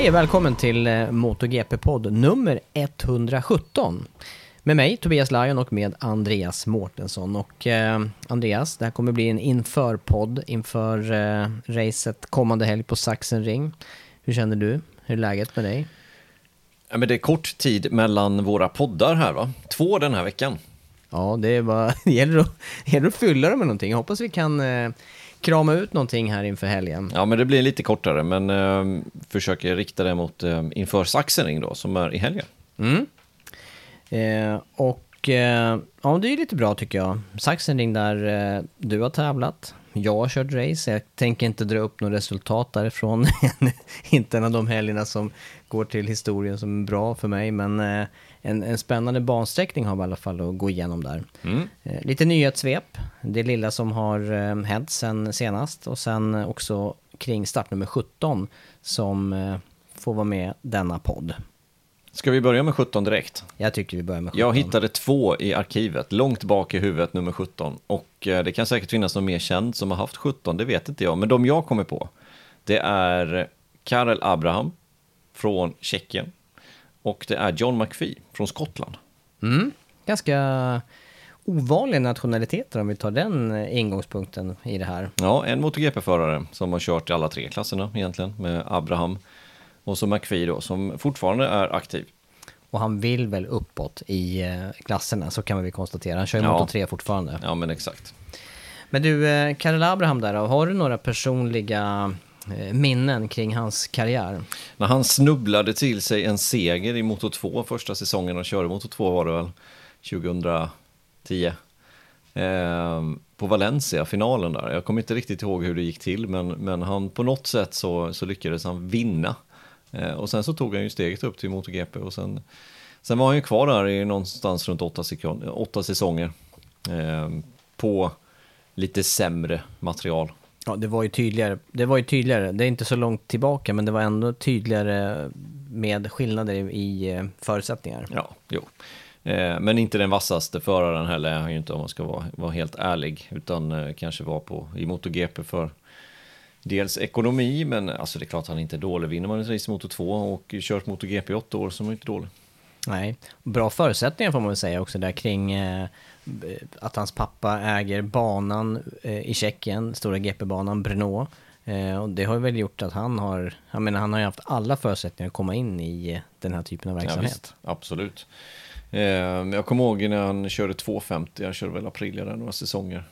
Hej och välkommen till eh, MotoGP-podd nummer 117. Med mig, Tobias Lajon och med Andreas Mårtensson. Och eh, Andreas, det här kommer bli en inför-podd inför eh, racet kommande helg på Sachsenring. Hur känner du? Hur är läget med dig? Ja, men det är kort tid mellan våra poddar här va? Två den här veckan. Ja, det, är bara, det, gäller att, det gäller att fylla dem med någonting. Jag hoppas vi kan eh, krama ut någonting här inför helgen. Ja, men det blir lite kortare, men eh, försöker rikta det mot eh, inför Sachsenring då, som är i helgen. Mm. Eh, och eh, ja, det är lite bra tycker jag. Sachsenring där eh, du har tävlat. Jag har kört race. Jag tänker inte dra upp något resultat därifrån. inte en av de helgerna som går till historien som är bra för mig. Men eh, en, en spännande bansträckning har vi i alla fall att gå igenom där. Mm. Eh, lite nyhetssvep. Det lilla som har eh, hänt sen senast. Och sen också kring startnummer 17 som eh, får vara med denna podd. Ska vi börja med 17 direkt? Jag tycker vi börjar med 17. Jag hittade två i arkivet, långt bak i huvudet, nummer 17. Och eh, det kan säkert finnas någon mer känd som har haft 17, det vet inte jag. Men de jag kommer på, det är Karel Abraham från Tjeckien. Och det är John McPhee från Skottland. Mm. Ganska ovanliga nationaliteter om vi tar den ingångspunkten i det här. Ja, en MotoGP-förare som har kört i alla tre klasserna egentligen, med Abraham. Och så McPhee då, som fortfarande är aktiv. Och han vill väl uppåt i eh, klasserna, så kan vi konstatera. Han kör ju Ja. Moto 3 fortfarande. Ja, men exakt. Men du, eh, Karel Abraham där har du några personliga eh, minnen kring hans karriär? När han snubblade till sig en seger i Moto 2 första säsongen och körde Moto 2 var det väl 2010. Eh, på Valencia, finalen där. Jag kommer inte riktigt ihåg hur det gick till, men, men han på något sätt så, så lyckades han vinna. Eh, och sen så tog han ju steget upp till MotoGP och sen, sen var han ju kvar där i någonstans runt åtta, sekund, åtta säsonger. Eh, på lite sämre material. Ja, det var ju tydligare. Det var ju tydligare. Det är inte så långt tillbaka, men det var ändå tydligare med skillnader i, eh, förutsättningar. Ja, jo. Men inte den vassaste föraren heller är han ju inte om man ska vara, vara helt ärlig. Utan kanske var på i MotoGP för dels ekonomi, men alltså det är klart han inte är dålig. Vinner man ett race i Moto 2 och kört MotoGP i åtta år så är man inte dålig. Nej, bra förutsättningar får man väl säga också där kring eh, att hans pappa äger banan eh, i Tjeckien, stora GP-banan Brno. Eh, och det har väl gjort att han har, jag menar han har ju haft alla förutsättningar att komma in i eh, den här typen av Ja, verksamhet. visst, absolut. Eh, jag kommer ihåg när han körde 250, jag körde väl Aprilia där några säsonger.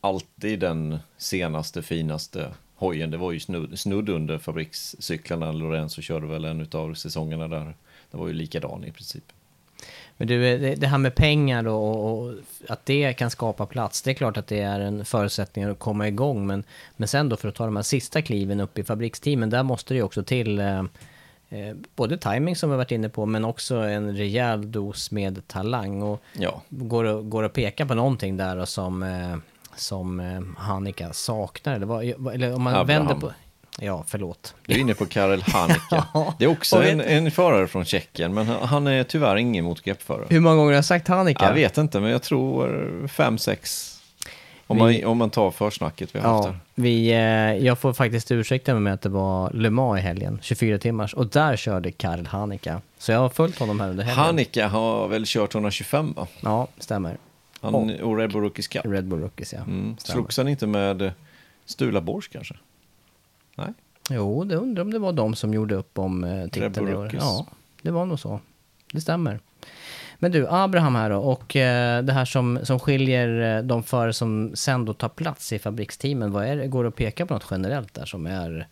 Alltid den senaste, finaste hojen, det var ju snudd, snudd under fabrikscyklarna. Lorenzo körde väl en av säsongerna där. Det var ju likadan i princip. Men du, det, här med pengar och, och att det kan skapa plats, det är klart att det är en förutsättning att komma igång. Men, men sen då för att ta de här sista kliven upp i fabriksteamen, där måste det ju också till eh, eh, både timing som vi varit inne på, men också en rejäl dos med talang. Och Ja, går, att- går att peka på någonting där och som, eh, som eh, Hannika saknar? Eller, vad, eller om man Abraham. vänder på... Ja, förlåt. du är inne på Karel Haneke. Ja, Det är också en, en förare från Tjeckien, men han- är tyvärr ingen MotoGP-förare. Hur många gånger har jag sagt Hannika? Jag vet inte, men jag tror fem, sex. Om, Vi- man, om man tar försnacket vi har haft Ja, här. vi, eh, jag får faktiskt ursäkta mig med att det var Le Mans i helgen, 24 timmars, och där körde Karl Hanika. Så jag har följt honom här under helgen. Haneke har väl kört 125 va? Ja, stämmer. Han, och Red Bull Rookies Cup. Red Bull Rookies, ja. Mm. Slogs han inte med eh, Stula Bors kanske? Nej. Jo, det undrar om det var de som gjorde upp om eh, titeln i år. Ja, det var nog så. Det stämmer. Men du, Abraham här då, och eh, det här som, som skiljer eh, de förare som sen då tar plats i fabriksteamen, vad är det? Går det att peka på något generellt där som är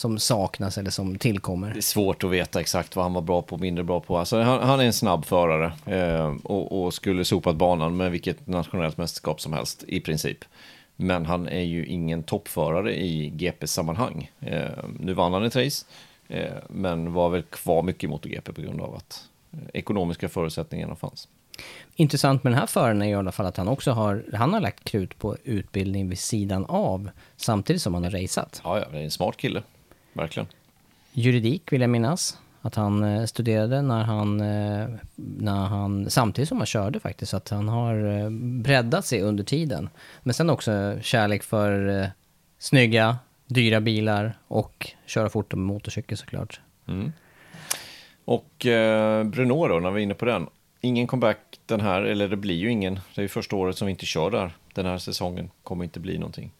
som saknas eller som tillkommer? Det är svårt att veta exakt vad han var bra på och mindre bra på. Alltså, han, han är en snabb förare eh, och, och skulle sopat banan med vilket nationellt mästerskap som helst i princip. Men han är ju ingen toppförare i GP-sammanhang. Eh, nu vann han ett race, eh, men var väl kvar mycket i MotoGP på grund av att eh, ekonomiska förutsättningarna fanns. Intressant med den här föraren är i alla fall att han också har, han har lagt krut på utbildning vid sidan av samtidigt som han har raceat. Ja, ja, det är en smart kille, verkligen. Juridik vill jag minnas att han eh, studerade när han, eh, när han, samtidigt som han körde faktiskt, så att han har eh, breddat sig under tiden. Men sen också kärlek för snygga, dyra bilar och köra fort med motorcykel såklart. Och eh, Bruno då, när vi är inne på den. Ingen comeback den här, eller det blir ju ingen. Det är ju första året som vi inte kör där. Den här säsongen kommer inte bli någonting.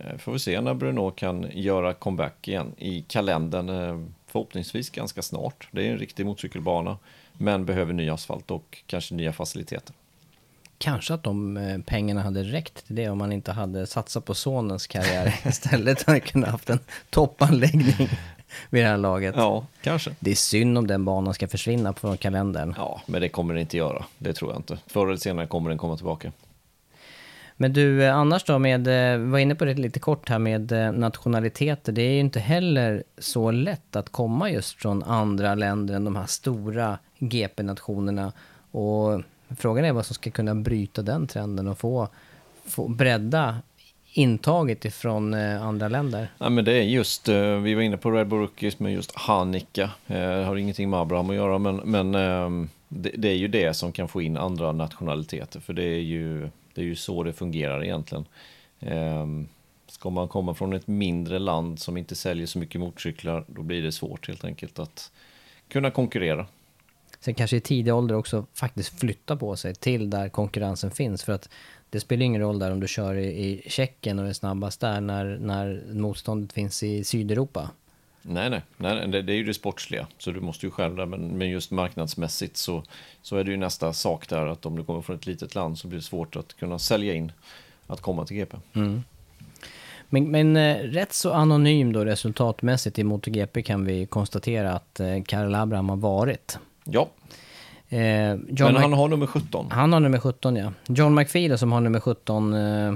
Eh, får vi se när Bruno kan göra comeback igen i kalendern. Eh, förhoppningsvis ganska snart. Det är en riktig motorcykelbana. Men behöver ny asfalt och kanske nya faciliteter. Kanske att de eh, pengarna hade räckt till det om man inte hade satsat på sonens karriär istället. hade kunnat haft en toppanläggning vid det här laget. Ja, kanske. Det är synd om den banan ska försvinna från kalendern. Ja, men det kommer det inte göra. Det tror jag inte. Förr eller senare kommer den komma tillbaka. Men du, eh, annars då med, eh, vi var inne på det lite kort här med eh, nationaliteter. Det är ju inte heller så lätt att komma just från andra länder än de här stora GP-nationerna. Och frågan är vad som ska kunna bryta den trenden och få, få bredda intaget ifrån andra länder. Ja, men det är just, vi var inne på Red Bull Rookies med just Hanika. Det har ingenting med Abraham att göra, men, men ehm, det, det är ju det som kan få in andra nationaliteter. För det är ju, det är ju så det fungerar egentligen. Ehm, ska man komma från ett mindre land som inte säljer så mycket motorcyklar, då blir det svårt helt enkelt att kunna konkurrera. Sen kanske i tidig ålder också faktiskt flytta på sig till där konkurrensen finns. För att det spelar ingen roll där om du kör i, i Tjeckien och är snabbast där när, när motståndet finns i Sydeuropa. Nej, nej, nej det, det är ju det sportsliga, så du måste ju själv där, men, men just marknadsmässigt så, så är det ju nästa sak där att om du kommer från ett litet land så blir det svårt att kunna sälja in att komma till GP. Men, men eh, rätt så anonym då resultatmässigt i MotoGP kan vi konstatera att eh, Karl Abraham har varit. Ja, Eh, men han har nummer 17. han har nummer 17 ja. John McPhee som har nummer 17, eh,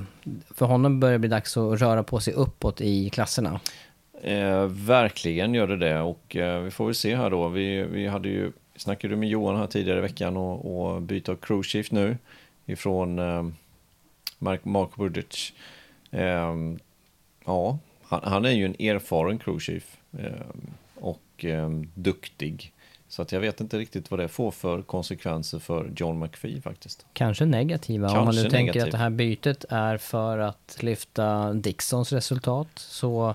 för honom börjar det bli dags att röra på sig uppåt i klasserna. Eh, verkligen gör det det och eh, vi får väl se här då. Vi, vi hade ju, snackade med Johan här tidigare i veckan och, och crew shift nu ifrån eh, Mark, Mark Burdic. Eh, ja, han, han är ju en erfaren crew chief eh, och eh, duktig. Så att jag vet inte riktigt vad det får för konsekvenser för John McPhee faktiskt. Kanske negativa. Om man nu Kanske tänker negativ. att det här bytet är för att lyfta Dixons resultat så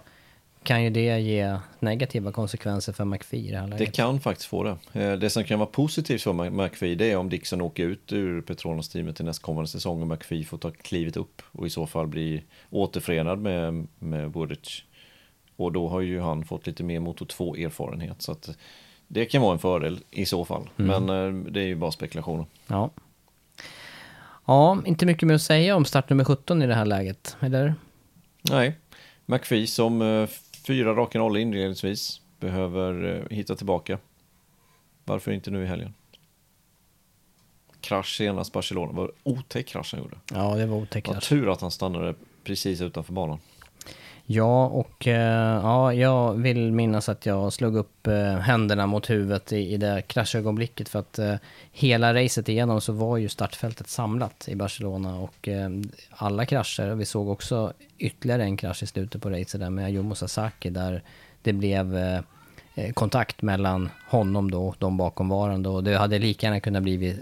kan ju det ge negativa konsekvenser för McPhee i det här Det läget. kan faktiskt få det. Eh, Det som kan vara positivt för Mc- McPhee det är om Dixon åker ut ur Petronas-teamet till nästkommande säsong och McPhee får ta klivet upp och i så fall bli återförenad med, med Burdic. Och då har ju han fått lite mer Moto 2-erfarenhet så att det kan vara en fördel i så fall. Men eh, det är ju bara spekulationer. Ja. Ja, inte mycket mer att säga om startnummer 17 i det här läget, eller? Nej, McPhee som eh, fyra raka nollor inledningsvis behöver eh, hitta tillbaka. Varför inte nu i helgen? Krasch senast Barcelona, var otäck krasch han gjorde. Ja, det var otäckt. Vad tur att han stannade precis utanför banan. Ja, och eh, ja, jag vill minnas att jag slog upp eh, händerna mot huvudet i, i det kraschögonblicket för att eh, hela racet igenom så var ju startfältet samlat i Barcelona och alla krascher, vi såg också ytterligare en krasch i slutet på racet där med Ayumu Sasaki där det blev kontakt mellan honom då och de bakomvarande och det hade lika gärna kunnat bli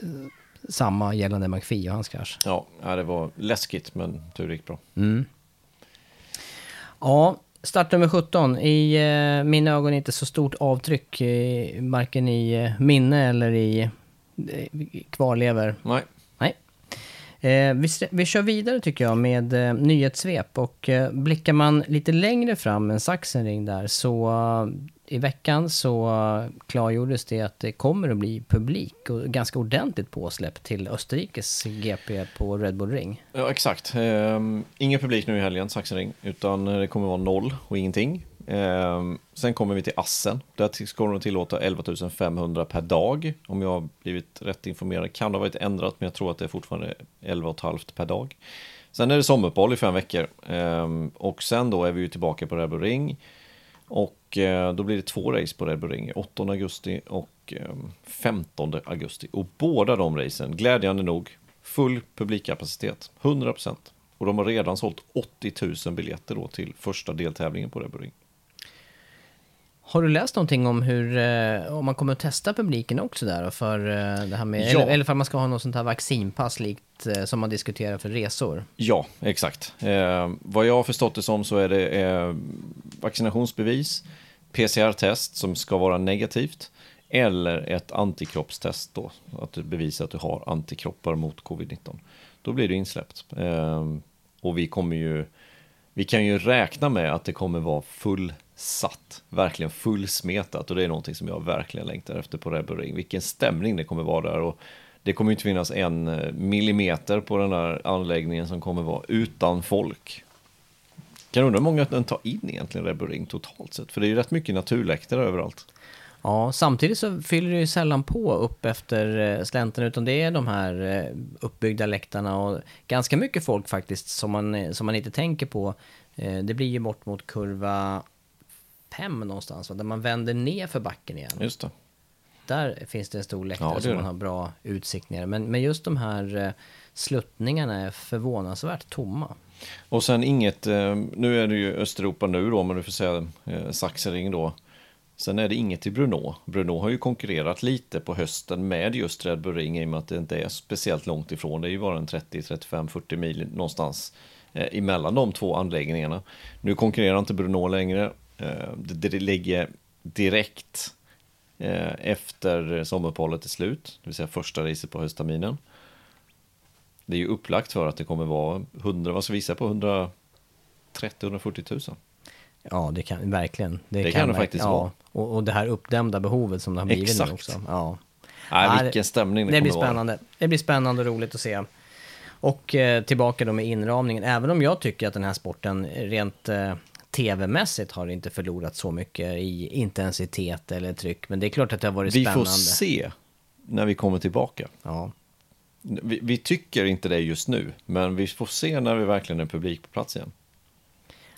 samma gällande McPhee och hans krasch. Ja, ja, det var läskigt men tur gick bra. Mm. Ja, start nummer 17. I eh, mina ögon inte så stort avtryck, eh, varken i eh, minne eller i eh, kvarlever. Nej. Nej. Eh, vi, vi kör vidare tycker jag med eh, nyhetssvep och eh, blickar man lite längre fram än Sachsenring där så i veckan så klargjordes det att det kommer att bli publik och ganska ordentligt påsläpp till Österrikes GP på Red Bull Ring. Ja, exakt. Ehm, ingen publik nu i helgen, Sachsenring, utan eh, det kommer vara noll och ingenting. Ehm, sen kommer vi till Assen. Där ska de tillåta 11 500 per dag. Om jag har blivit rätt informerad kan det ha varit ändrat, men jag tror att det är fortfarande 11 500 per dag. Sen är det sommaruppehåll i fem veckor. Ehm, och sen då är vi ju tillbaka på Red Bull Ring. Och eh, då blir det två race på Red Bull Ring, 8 augusti och ehm, 15 augusti. Och båda de racen, glädjande nog, full publikkapacitet, 100%. Och de har redan sålt 80 000 biljetter då till första deltävlingen på Red Bull Ring. Har du läst någonting om hur, eh, om man kommer att testa publiken också där för det här med, ja. eller, eller för man ska ha något sånt här vaccinpass likt som man diskuterar för resor? Ja, exakt. Eh, vad jag har förstått det som så är det eh, vaccinationsbevis, PCR-test som ska vara negativt eller ett antikroppstest då, att du bevisar att du har antikroppar mot covid-19. Då blir du insläppt. Ehm, och vi kommer ju, vi kan ju räkna med att det kommer vara fullsatt, verkligen fullsmetat och det är någonting som jag verkligen längtar efter på Rebel Ring. Vilken stämning det kommer vara där och det kommer inte finnas en eh, millimeter på den här anläggningen som kommer vara utan folk. Kan undra hur många den tar in egentligen Rebel Ring totalt sett, för det är ju rätt mycket naturläktare överallt. Ja, samtidigt så fyller det ju sällan på upp efter eh, slänten utan det är de här eh, uppbyggda läktarna och ganska mycket folk faktiskt som man, eh, som man inte tänker på. Det blir ju bort mot kurva 5 någonstans, där man vänder ner för backen igen. Just det. Där finns det en stor läktare ja, som man har bra utsikt ner. Men, men just de här sluttningarna är förvånansvärt tomma. Och sen inget, nu är det ju Östeuropa nu då, men du får säga Saxering då. Sen är det inget i Bruno. Bruno har ju konkurrerat lite på hösten med just Red Bull Ring i och med att det inte är speciellt långt ifrån. Det är ju bara en 30, 35, 40 mil någonstans eh, emellan de två anläggningarna. Nu konkurrerar inte Bruno längre. Eh, det, det ligger direkt eh, efter sommaruppehållet är slut, det vill säga första racet på höstterminen. Det är ju upplagt för att det kommer vara 100, vad ska vi visa på, 130-140 000. Ja, det kan verkligen. Det, det kan, kan det faktiskt ja. vara. Och, och det här uppdämda behovet som det har blivit Exakt. nu också. Ja. Nej, vilken stämning det, det blir spännande. Vara. Det blir spännande och roligt att se. Och eh, tillbaka då med inramningen. Även om jag tycker att den här sporten rent eh, tv-mässigt har inte förlorat så mycket i intensitet eller tryck. Men det är klart att det har varit vi spännande. Vi får se när vi kommer tillbaka. Ja. Vi, vi, tycker inte det just nu, men vi får se när vi verkligen är publik på plats igen.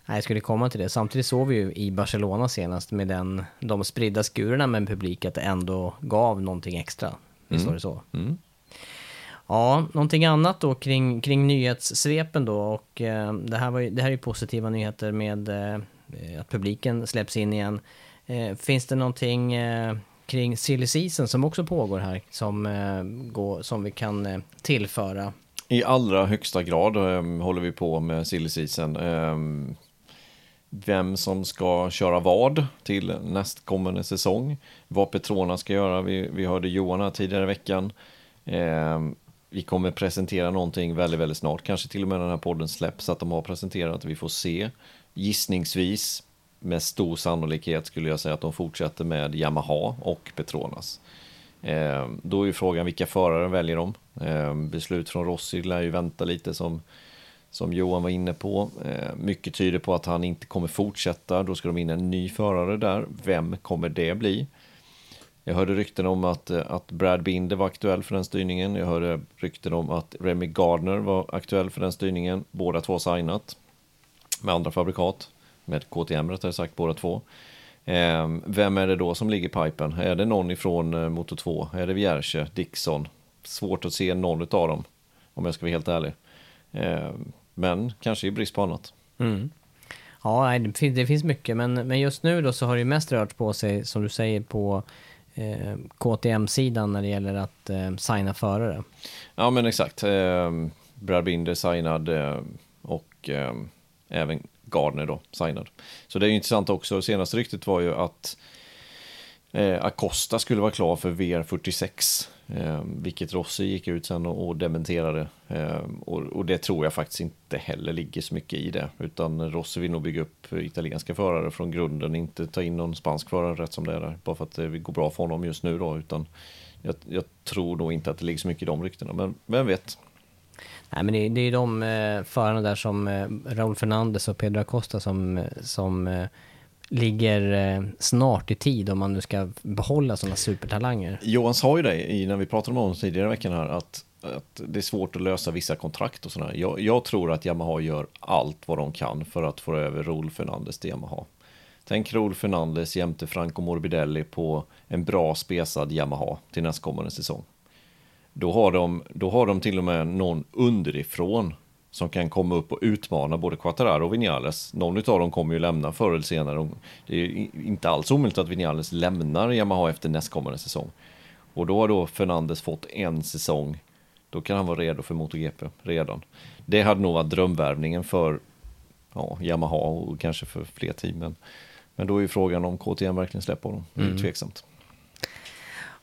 Nej, jag skulle komma till det. Samtidigt såg vi ju i Barcelona senast med den, de spridda skurarna med en publik att det ändå gav någonting extra. Visst mm. var det så? Mm. Ja, någonting annat då kring, kring nyhetssvepen då och eh, det, här var ju, det här är ju positiva nyheter med eh, att publiken släpps in igen. Eh, finns det någonting eh, kring silly season som också pågår här som, eh, går, som vi kan eh, tillföra? I allra högsta grad håller vi på med silly season vem som ska köra vad till nästkommande säsong. Vad Petrona ska göra. Vi, vi hörde Johan här tidigare i veckan. Eh, vi kommer presentera någonting väldigt, väldigt snart. Kanske till och med den här podden släpps att de har presenterat. Vi får se. Gissningsvis med stor sannolikhet skulle jag säga att de fortsätter med Yamaha och Petronas. Eh, då är ju frågan vilka förare väljer de? Eh, beslut från Rossi lär ju vänta lite som som Johan var inne på. Eh, mycket tyder på att han inte kommer fortsätta. Då ska de in en ny förare där. Vem kommer det bli? Jag hörde rykten om att, eh, att Brad Binder var aktuell för den styrningen. Jag hörde rykten om att Remy Gardner var aktuell för den styrningen. Båda två signat med andra fabrikat. med KTM rättare sagt båda två. Ehm, vem är det då som ligger i pipen? Är det någon ifrån eh, Moto2? Är det Vierche, Dixon? Svårt att se någon av dem, om jag ska vara helt ärlig. Ehm, men kanske i brist på annat. Mm. Ja, det, finns, mycket, men, men just nu då så har det mest rört på sig, som du säger, på eh, KTM-sidan när det gäller att eh, signa förare. Ja, men exakt. Eh, Brad Binder signad eh, och eh, även Gardner då signad. Så det är ju intressant också. Senaste ryktet var ju att eh, Acosta skulle vara klar för VR46. Eh, vilket Rossi gick ut sen och, och dementerade. Eh, och, och, det tror jag faktiskt inte heller ligger så mycket i det. Utan Rossi vill nog bygga upp italienska förare från grunden. Inte ta in någon spansk förare rätt som det är. Där, bara för att det går bra för honom just nu då. Utan jag, jag tror nog inte att det ligger så mycket i de ryktena. Men vem vet? Nej, men det, det är de eh, förarna där som eh, Raúl Fernandez och Pedro Acosta som, eh, som eh, ligger eh, snart i tid om man nu ska behålla sådana supertalanger. Johan sa ju det när vi pratade om honom tidigare i veckan här att, att det är svårt att lösa vissa kontrakt och sådär. Jag, jag tror att Yamaha gör allt vad de kan för att få över Rol Fernandez till Yamaha. Tänk Rol Fernandez jämte Franco Morbidelli på en bra spesad Yamaha till nästkommande säsong. Då har, de, då har de till och med någon underifrån som kan komma upp och utmana både Quattararo och Vinales. Någon av dem kommer ju lämna förr eller senare. Det är inte alls omöjligt att Vinales lämnar Yamaha efter nästkommande säsong. Och då har då Fernandes fått en säsong. Då kan han vara redo för MotoGP redan. Det hade nog varit drömvärvningen för ja, Yamaha och kanske för fler team. Men, men då är ju frågan om KTM verkligen släpper honom. Det är mm. tveksamt.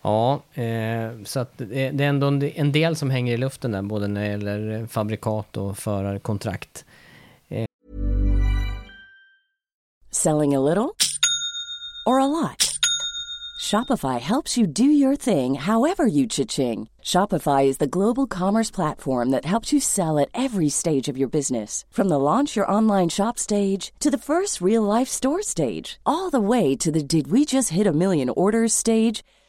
Ja, eh, så att det, det är ändå en del som hänger i luften där, både när det gäller fabrikat och förarkontrakt. Eh. Selling a little or a lot? Shopify helps you do your thing however you cha-ching. Shopify is the global commerce platform that helps you sell at every stage of your business. From the launch your online shop stage to the first real life store stage, all the way to the did we just hit a million orders stage.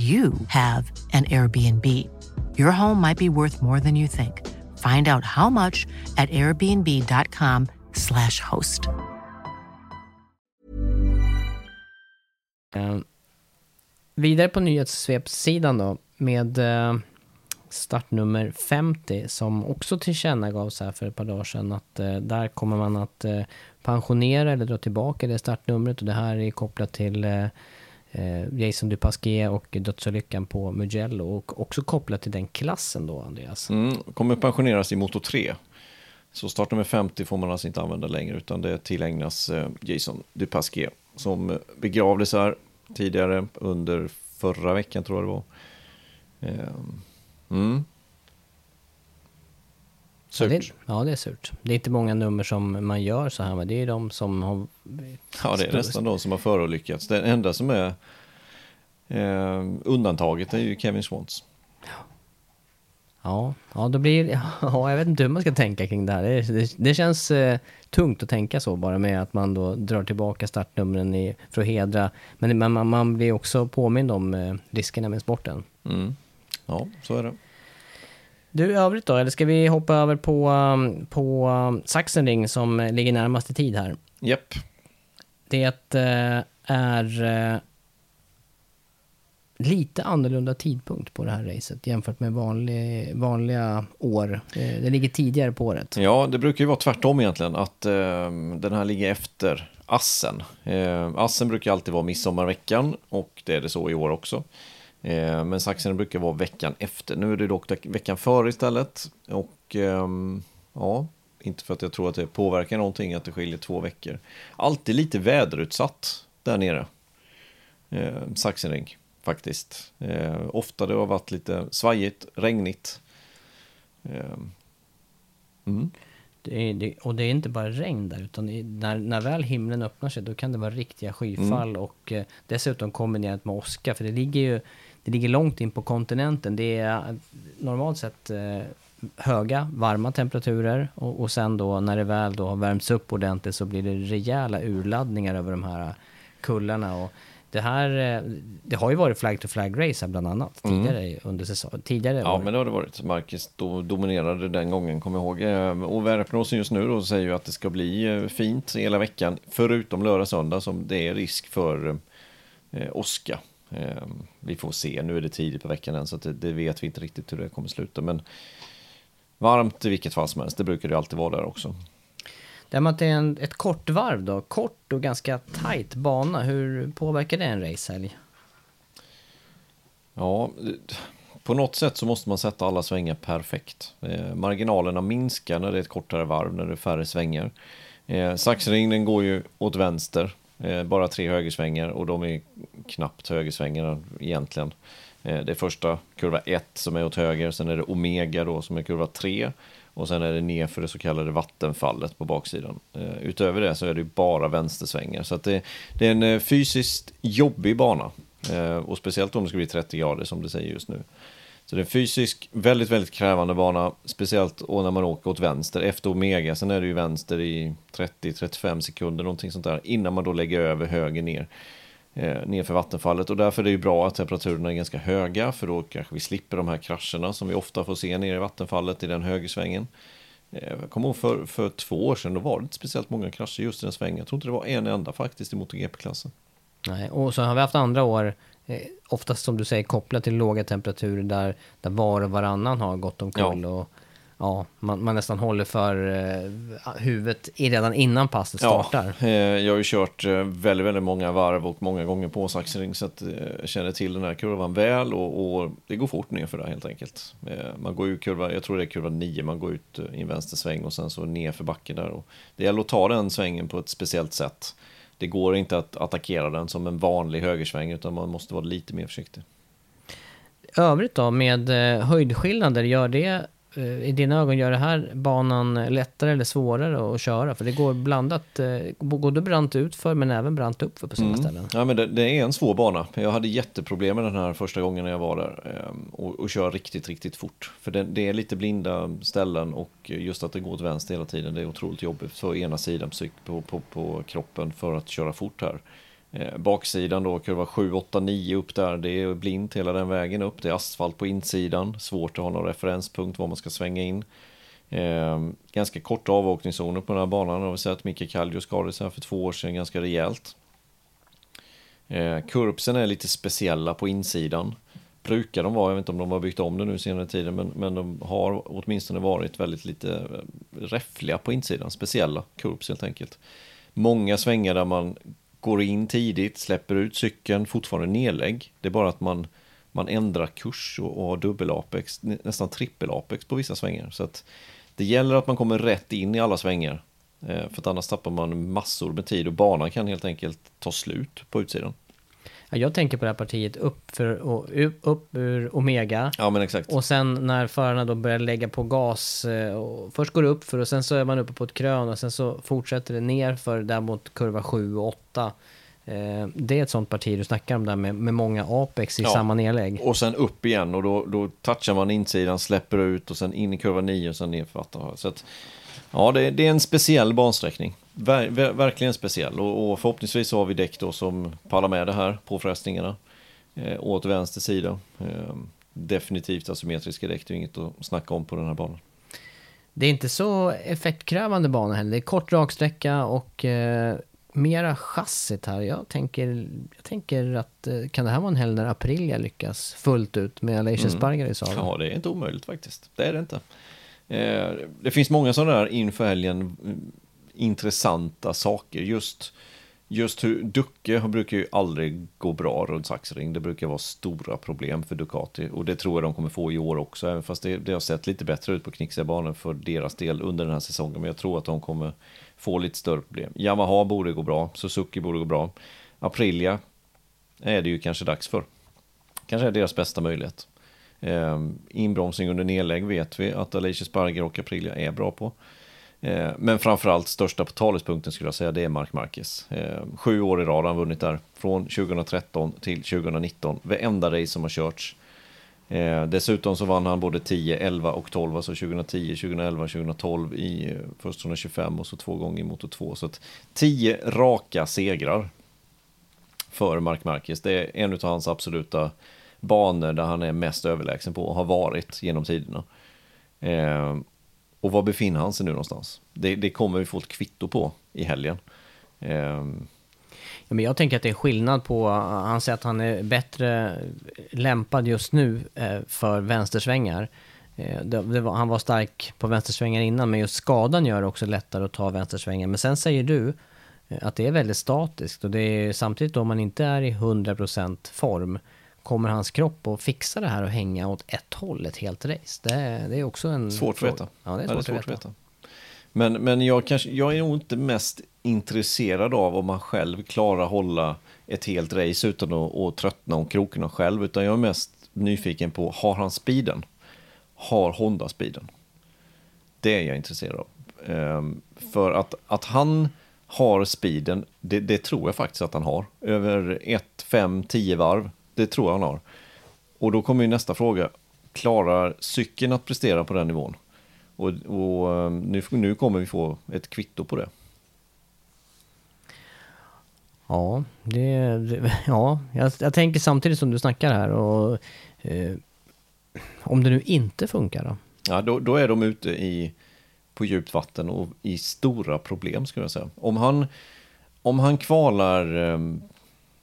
you have an Airbnb. Your home might be worth more than you think. Find out how much at airbnb.com slash host. Uh, vidare på nyhetssvepssidan då med uh, startnummer 50 som också tillkännagavs här för ett par dagar sedan att uh, där kommer man att pensionera eller dra tillbaka det startnumret och det här är kopplat till Eh, Jason Dupasquier och dödsolyckan på Mugello och också kopplat till den klassen då, Andreas. Mm, kommer pensioneras i Moto 3. Så startnummer 50 får man alltså inte använda längre utan det tillägnas eh, Jason Dupasquier som begravdes här tidigare under förra veckan tror jag det var. Eh, mm. Surt. Ja det, ja, det är surt. Det är inte många nummer som man gör så här, men det är de som har... Ja, det är nästan de som har förolyckats. Det enda som är eh, undantaget är ju Kevin Swans. Ja, ja, då blir ja, jag vet inte hur man ska tänka kring det här. Det, det, det känns eh, tungt att tänka så bara med att man då drar tillbaka startnumren i, för att hedra. Men man, man blir också påmind om eh, riskerna med sporten. Mm. Ja, så är det. Du, i övrigt då? Eller ska vi hoppa över på, um, på um, Sachsenring som eh, ligger närmast i tid här? Japp. Det eh, är eh, lite annorlunda tidpunkt på det här racet jämfört med vanlig, vanliga år. Det ligger tidigare på året. Ja, det brukar ju vara tvärtom egentligen, att eh, den här ligger efter Assen. Eh, Assen brukar alltid vara midsommarveckan och det är det så i år också. Eh, men Sachsen brukar vara veckan efter. Nu är det dock veckan före istället. Och ehm, ja, inte för att jag tror att det påverkar någonting att det skiljer två veckor. Alltid lite väderutsatt där nere. Eh, Sachsenring faktiskt. Eh, ofta det har varit lite svajigt, regnigt. Eh, mm. det är, det, och det är inte bara regn där, utan när, när väl himlen öppnar sig då kan det vara riktiga skyfall mm. och eh, dessutom kombinerat med åska, för det ligger ju det ligger långt in på kontinenten. Det är normalt sett eh, höga, varma temperaturer och, och sen då när det väl då har värmts upp ordentligt så blir det rejäla urladdningar över de här kullarna. Och det här, eh, det har ju varit flag to flag race här bland annat mm. tidigare mm. under säsongen. Tidigare ja, år. men det har det varit. Marcus do, dominerade den gången, jag ihåg. Eh, och väderprognosen just nu då säger ju att det ska bli eh, fint hela veckan, förutom lördag söndag som det är risk för eh, åska. Eh, vi får se, nu är det tidigt på veckan än så det, det, vet vi inte riktigt hur det kommer sluta. Men varmt i vilket fall som helst, det brukar det alltid vara där också. Det är en, ett kort varv då, kort och ganska tight bana, hur påverkar det en racehelg? Ja, på något sätt så måste man sätta alla svängar perfekt. Eh, marginalerna minskar när det är ett kortare varv, när det är färre svängar. Eh, Saxringen går ju åt vänster, eh, bara tre högersvängar och de är knappt högersvängarna egentligen. Eh, det är första kurva 1 som är åt höger, sen är det Omega då som är kurva 3 och sen är det ner för det så kallade vattenfallet på baksidan. Eh, utöver det så är det bara vänstersvängar. Så att det, det är en eh, fysiskt jobbig bana. Och speciellt om det ska bli 30 grader som det säger just nu. Så det är en fysisk väldigt, väldigt krävande bana. Speciellt när man åker åt vänster. Efter Omega, sen är det ju vänster i 30-35 sekunder, någonting sånt där. Innan man då lägger över höger ner eh, nerför vattenfallet och därför är det ju bra att temperaturerna är ganska höga för då kanske vi slipper de här krascherna som vi ofta får se nere i vattenfallet i den högersvängen. Eh, jag kommer ihåg för, för två år sedan, då var det inte speciellt många krascher just i den svängen. Jag tror inte det var en enda faktiskt i MotoGP-klassen. Nej, och så har vi haft andra år, eh, oftast som du säger kopplat till låga temperaturer där, där var och varannan har gått omkull. Ja. Och ja, man, man, nästan håller för eh, huvudet redan innan passet startar. Ja, eh, jag har ju kört eh, väldigt, väldigt många varv och många gånger på Saxring så att eh, jag känner till den här kurvan väl och, och det går fort ner för det helt enkelt. Eh, man går ju kurva, jag tror det är kurva 9, man går ut i en vänstersväng och sen så ner för backen där. Och det gäller att ta den svängen på ett speciellt sätt. Det går inte att attackera den som en vanlig högersväng utan man måste vara lite mer försiktig. Övrigt då med höjdskillnader, gör det Eh, i dina ögon gör det här banan lättare eller svårare att köra? För det går blandat, eh, både brant utför men även brant uppför på sina mm. ställen. Ja, men det, det, är en svår bana. Jag hade jätteproblem med den här första gången när jag var där ehm, och, och kör riktigt, riktigt fort. För det, det, är lite blinda ställen och just att det går åt vänster hela tiden, det är otroligt jobbigt för ena sidan på, på, på kroppen för att köra fort här. Eh, baksidan då, kurva 7, 8, 9 upp där, det är blint hela den vägen upp. Det är asfalt på insidan, svårt att ha någon referenspunkt var man ska svänga in. Eh, ganska korta avåkningszoner på den här banan. Har vi sett Micke Kallio skadade sig här för två år sedan ganska rejält. Eh, kurbsen är lite speciella på insidan. Brukar de vara, jag vet inte om de har byggt om det nu senare tiden, men, men de har åtminstone varit väldigt lite eh, räffliga på insidan. Speciella kurbs helt enkelt. Många svängar där man går in tidigt, släpper ut cykeln, fortfarande nedlägg. Det är bara att man, man ändrar kurs och, och har dubbel-apex, nästan trippel-apex på vissa svängar. Så att det gäller att man kommer rätt in i alla svängar. Eh, för att annars tappar man massor med tid och banan kan helt enkelt ta slut på utsidan. Ja, jag tänker på det här partiet upp, för, upp, upp ur Omega. Ja, men exakt. Och sen när förarna då börjar lägga på gas. Eh, och först går det upp för och sen så är man uppe på ett krön och sen så fortsätter det ner för där mot kurva 7 och 8. Eh, det är ett sånt parti du snackar om där med, med många Apex i ja. samma nedlägg. Och sen upp igen och då, då touchar man insidan, släpper ut och sen in i kurva 9 och sen ner för vatten. Så att, ja, det, det är en speciell bansträckning. Ver, ver, verkligen speciell och, och, förhoppningsvis har vi däck då som pallar med det här påfrestningarna eh, åt vänster sida. Eh, definitivt asymmetriska däck, det är inget att snacka om på den här banan. Det är inte så effektkrävande bana heller. Det är kort raksträcka och eh, mera chassit här. Jag tänker, jag tänker att eh, kan det här vara en helg när Aprilia lyckas fullt ut med Alicia Mm. Spargar i sadeln? Ja, det är inte omöjligt faktiskt. Det är det inte. Eh, det finns många sådana där inför helgen intressanta saker. Just, just hur Ducke brukar ju aldrig gå bra runt Saxring. Det brukar vara stora problem för Ducati och det tror jag de kommer få i år också. Även fast det, det har sett lite bättre ut på knixiga banor för deras del under den här säsongen. Men jag tror att de kommer få lite större problem. Yamaha borde gå bra, Suzuki borde gå bra. Aprilia är det ju kanske dags för. Kanske är deras bästa möjlighet. Ehm, inbromsning under nedlägg vet vi att Alicia Sparger och Aprilia är bra på. Eh, men framförallt största på talespunkten skulle jag säga det är Mark Marquez. Eh, sju år i rad har han vunnit där. Från 2013 till 2019. Varenda race som har körts. Eh, dessutom så vann han både 10, 11 och 12. Alltså 2010, 2011, 2012 i eh, först 125 och så två gånger i Moto 2. Så att 10 raka segrar för Mark Marquez. Det är en av hans absoluta banor där han är mest överlägsen på och har varit genom tiderna. Eh, och var befinner han sig nu någonstans? Det, det kommer vi få ett kvitto på i helgen. Eh, Ja, men jag tänker att det är skillnad på, han säger att han är bättre lämpad just nu eh, för vänstersvängar. Eh, det, det var, han var stark på vänstersvängar innan, men just skadan gör det också lättare att ta vänstersvängar. Men sen säger du eh, att det är väldigt statiskt och det är samtidigt om man inte är i 100% form kommer hans kropp att fixa det här och hänga åt ett håll ett helt race? Det, är- det är också en... Svårt att veta. Ja, det är svårt, att veta. Men, men jag, kanske, jag är nog inte mest intresserad av om man själv klarar hålla ett helt race utan att, att tröttna om krokarna själv. Utan jag är mest nyfiken på, har han speeden? Har Honda speeden? Det är jag intresserad av. Ehm, för att, att han har speeden, det, det tror jag faktiskt att han har. Över 1, 5, 10 varv. Det tror jag han har. Och då kommer ju nästa fråga. Klarar cykeln att prestera på den nivån? Och, och eh, nu, nu kommer vi få ett kvitto på det. Ja, det, det, ja jag, jag tänker samtidigt som du snackar här och eh, om det nu inte funkar då? Ja, då, då är de ute i, på djupt vatten och i stora problem skulle jag säga. Om han, om han kvalar eh,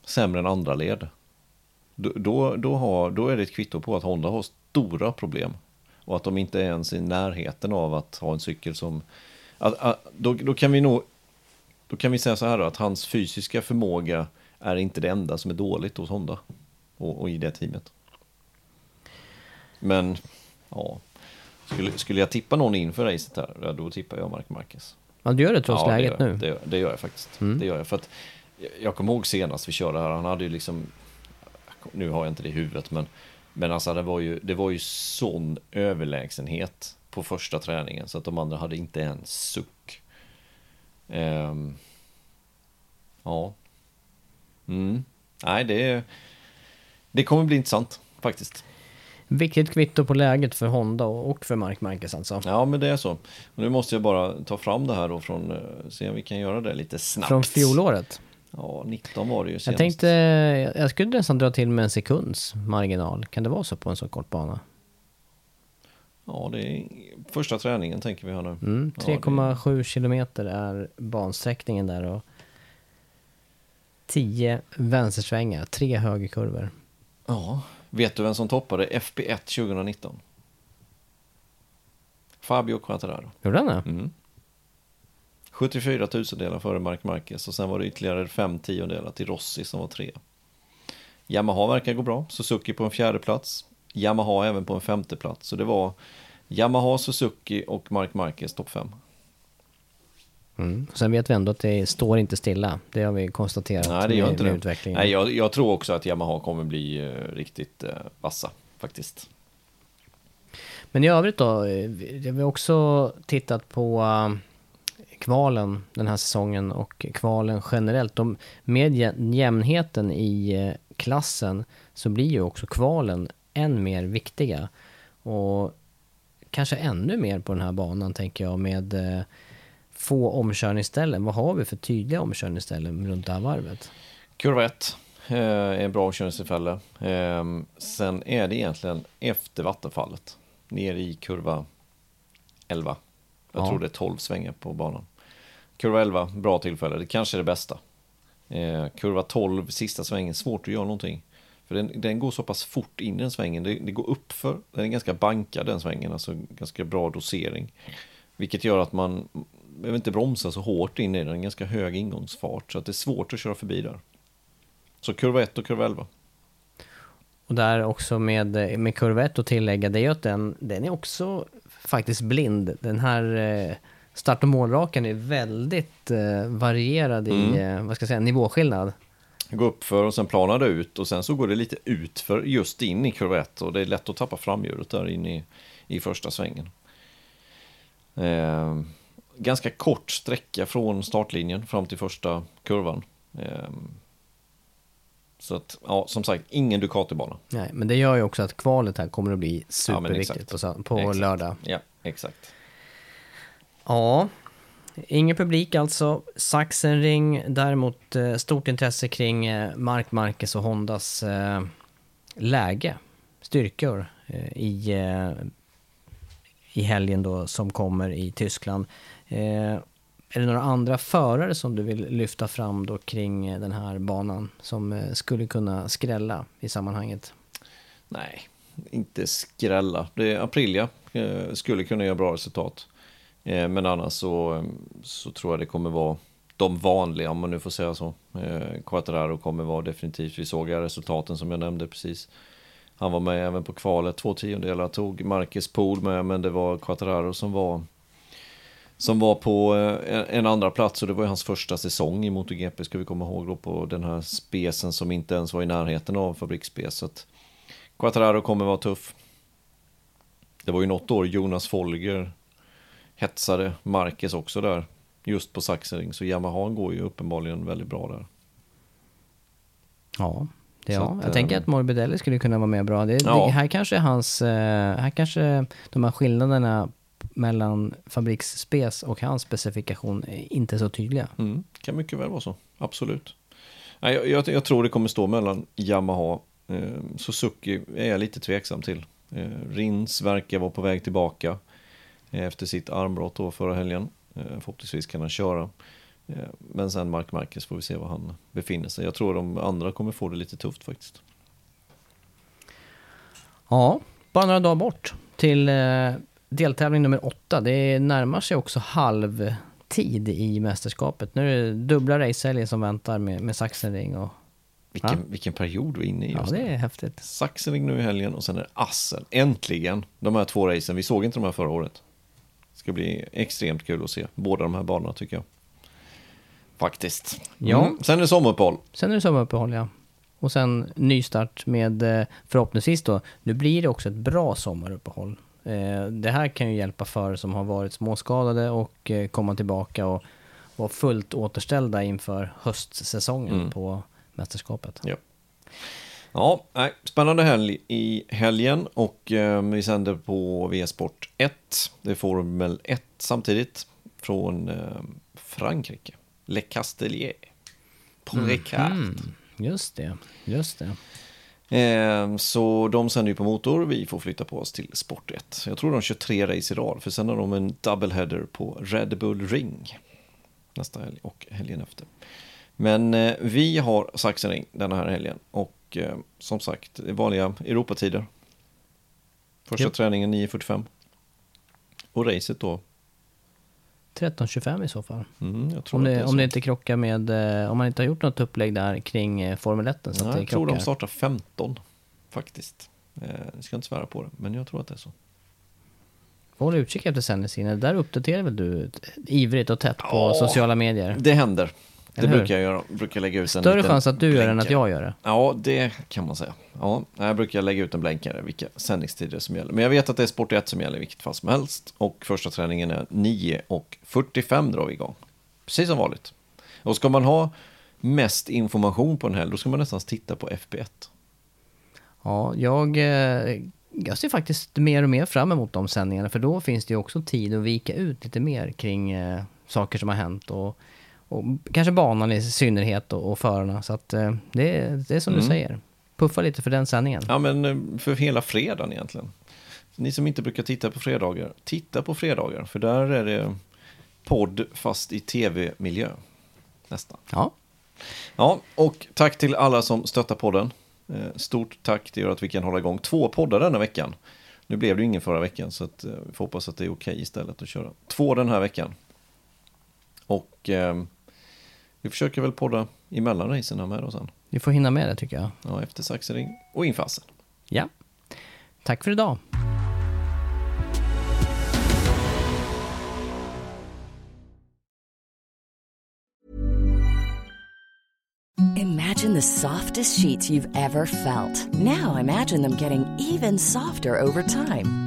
sämre än andra led, då, då, har, då är det ett kvitto på att Honda har stora problem. Och att de inte är ens i närheten av att ha en cykel som... Att, att, då, då kan vi nog... Då kan vi säga så här då, att hans fysiska förmåga är inte det enda som är dåligt hos Honda. Och, och i det teamet. Men, ja. Skulle, skulle jag tippa någon inför racet här, då tippar jag Mark Marquez. Ja, du gör det trots Ja, det läget gör, nu? Det, gör- det gör jag faktiskt. Mm. Det gör jag för att jag kommer ihåg senast vi körde här, han hade ju liksom, nu har jag inte det i huvudet, men, men alltså det var ju, det var ju sån överlägsenhet på första träningen så att de andra hade inte en suck. Ehm, ja. Mm. Nej, det, det kommer bli intressant faktiskt. Viktigt kvitto på läget för Honda och för Mark Marquez alltså. Ja, men det är så. Och nu måste jag bara ta fram det här då från, eh, se om vi kan göra det lite snabbt. Från fjolåret. Ja, 19 var det ju senast. Jag tänkte, jag skulle nästan dra till med en sekunds marginal. Kan det vara så på en så kort bana? Ja, det är första träningen tänker vi här nu. Mm, Ja, 3,7 kilometer är bansträckningen där och 10 vänstersvängar, tre högerkurvor. Ja, vet du vem som toppade FP1 2019? Fabio Quattararo. Gjorde han det? Mm. 74 tusendelar före Mark Marquez och sen var det ytterligare 5 tiondelar till Rossi som var tre. Yamaha verkar gå bra, Suzuki på en fjärde plats. Yamaha även på en femte plats. Så det var Yamaha, Suzuki och Mark Marquez topp 5. Mm. Sen vet vi ändå att det står inte stilla. Det har vi konstaterat Nej, det gör med, inte med det. utvecklingen. Nej, jag, jag tror också att Yamaha kommer bli eh, riktigt eh, vassa faktiskt. Men i övrigt då, eh, vi har också tittat på eh, kvalen den här säsongen och kvalen generellt. De, med jä- jämnheten i eh, klassen så blir ju också kvalen än mer viktiga. Och kanske ännu mer på den här banan tänker jag med eh, få omkörningsställen. Vad har vi för tydliga omkörningsställen runt det här varvet? Kurva 1, eh, är ett bra omkörningstillfälle. Eh, sen är det egentligen efter vattenfallet. Ner i kurva 11. Jag Ja. tror det är 12 svängar på banan. Kurva 11, bra tillfälle. Det kanske är det bästa. Eh, kurva 12, sista svängen, svårt att göra någonting. För den, den går så pass fort in i den svängen. Det, det går uppför, Den är ganska bankad den svängen, alltså ganska bra dosering. Vilket gör att man behöver inte bromsa så hårt in i den, ganska hög ingångsfart. Så att det är svårt att köra förbi där. Så kurva 1 och kurva 11. Och där också med, med kurva 1 att tillägga, det är ju att den, den är också faktiskt blind. Den här eh, start och målrakan är väldigt eh, varierad i, eh, vad ska jag säga, nivåskillnad. Gå upp för och sen planar det ut och sen så går det lite ut för just in i kurva 1 och det är lätt att tappa framhjulet där in i, i första svängen. Eh, ganska kort sträcka från startlinjen fram till första kurvan. Eh, så att, ja, som sagt, ingen Ducati-bana. Nej, men det gör ju också att kvalet här kommer att bli Ja, superviktigt exakt. på, på Exakt. lördag. Ja, exakt. Ja, ingen publik alltså. Sachsenring, däremot eh, stort intresse kring eh, Mark Marquez och Hondas eh, läge, styrkor i, i helgen då som kommer i Tyskland. Är det några andra förare som du vill lyfta fram då kring den här banan som skulle kunna skrälla i sammanhanget? Nej, inte skrälla. Det är Aprilia skulle kunna göra bra resultat. Eh, men annars så, ehm, så tror jag det kommer vara de vanliga, om man nu får säga så. Eh, Quattararo kommer vara definitivt, vi såg resultaten som jag nämnde precis. Han var med även på kvalet, två tiondelar tog Marcus Pool med, men det var Quattararo som var som var på eh, en, en andra plats och det var ju hans första säsong i MotoGP ska vi komma ihåg då på den här spesen som inte ens var i närheten av fabriksspes. Så att Quattararo kommer vara tuff. Det var ju något år Jonas Folger hetsade Marquez också där. Just på Sachsenring. Så Yamaha går ju uppenbarligen väldigt bra där. Ja, det, ja. att, jag tänker eh, att Morbidelli skulle kunna vara med bra. Det, Ja. det, här kanske hans, eh, här kanske de här skillnaderna mellan fabriksspec och hans specifikation är inte så tydliga. Mm, kan mycket väl vara så. Absolut. Nej, jag, jag, jag tror det kommer stå mellan Yamaha. Eh, Suzuki är jag lite tveksam till. Eh, Rins verkar vara på väg tillbaka. Eh, Efter sitt armbrott då förra helgen. Eh, förhoppningsvis kan han köra. Eh, men sen Mark Marquez får vi se var han befinner sig. Jag tror de andra kommer få det lite tufft faktiskt. Ja, bara några dagar bort till deltävling nummer åtta. Det närmar sig också halvtid i mästerskapet. Nu är det dubbla racehelger som väntar med, med Sachsenring och Vilken, Ja. vilken period vi är inne i ja, just det nu. är häftigt. Sachsenring nu i helgen och sen är det Assen. Äntligen! De här två racen. Vi såg inte de här förra året. Det ska bli extremt kul att se båda de här banorna tycker jag. Faktiskt. Ja. Mm. Sen är det sommaruppehåll. Sen är det sommaruppehåll ja. Och sen nystart med eh, förhoppningsvis då, nu blir det också ett bra sommaruppehåll. Eh, Det här kan ju hjälpa för som har varit småskadade och eh, komma tillbaka och vara fullt återställda inför höstsäsongen Mm. på mästerskapet. Ja. Ja, nej, spännande helg i helgen och eh, vi sänder på V-sport 1. Det är Formel 1 samtidigt från eh, Frankrike. Le Castellier. På Ricard. Just det, just det. Eh, så de sänder ju på motor, vi får flytta på oss till Sport 1. Jag tror de kör tre race i rad, för sen har de en doubleheader på Red Bull Ring nästa helg och helgen efter. Men eh, vi har Sachsenring den här helgen och eh, som sagt, det är vanliga Europatider. Första Japp. träningen 9.45. Och racet då, 13.25 i så fall. mm, Om att det, är om det inte krockar med, eh, om man inte har gjort något upplägg där kring eh, Formel 1 så att Nej, det jag tror de startar 15 faktiskt. Eh, jag ska inte svära på det, men jag tror att det är så. Håll utkik efter sändningstiden. Där uppdaterar väl du ivrigt och tätt på Ja. sociala medier? Det händer. Det brukar jag göra. Brukar lägga ut en Större chans att du gör det än att blänkare. jag gör det. Ja, det kan man säga. Ja, jag brukar lägga ut en blänkare vilka sändningstider som gäller. Men jag vet att det är Sport 1 som gäller i vilket fall som helst. Och första träningen är 9.45 drar vi igång. Precis som vanligt. Och ska man ha mest information på en helg, då ska man nästan titta på FB1. Ja, jag, eh, jag ser faktiskt mer och mer fram emot de sändningarna för då finns det ju också tid att vika ut lite mer kring eh, saker som har hänt och, och kanske banan i synnerhet och, och förarna. Så att eh, det, är- det är som Mm. du säger. Puffa lite för den sändningen. Ja, men eh, för hela fredagen egentligen. Ni som inte brukar titta på fredagar, titta på fredagar. För där är det podd fast i tv-miljö. Nästan. Ja, Ja, och tack till alla som stöttar podden. Eh, Stort tack, det gör att vi kan hålla igång två poddar denna veckan. Nu blev det ju ingen förra veckan så eh, vi får hoppas att det är okej istället att köra två den här veckan. Och eh, vi försöker väl podda emellan racen här med då sen. vi får hinna med det tycker jag. Ja, efter Saxering och infasen. Ja. Tack för idag. Imagine the softest sheets you've ever felt. Now imagine them getting even softer over time.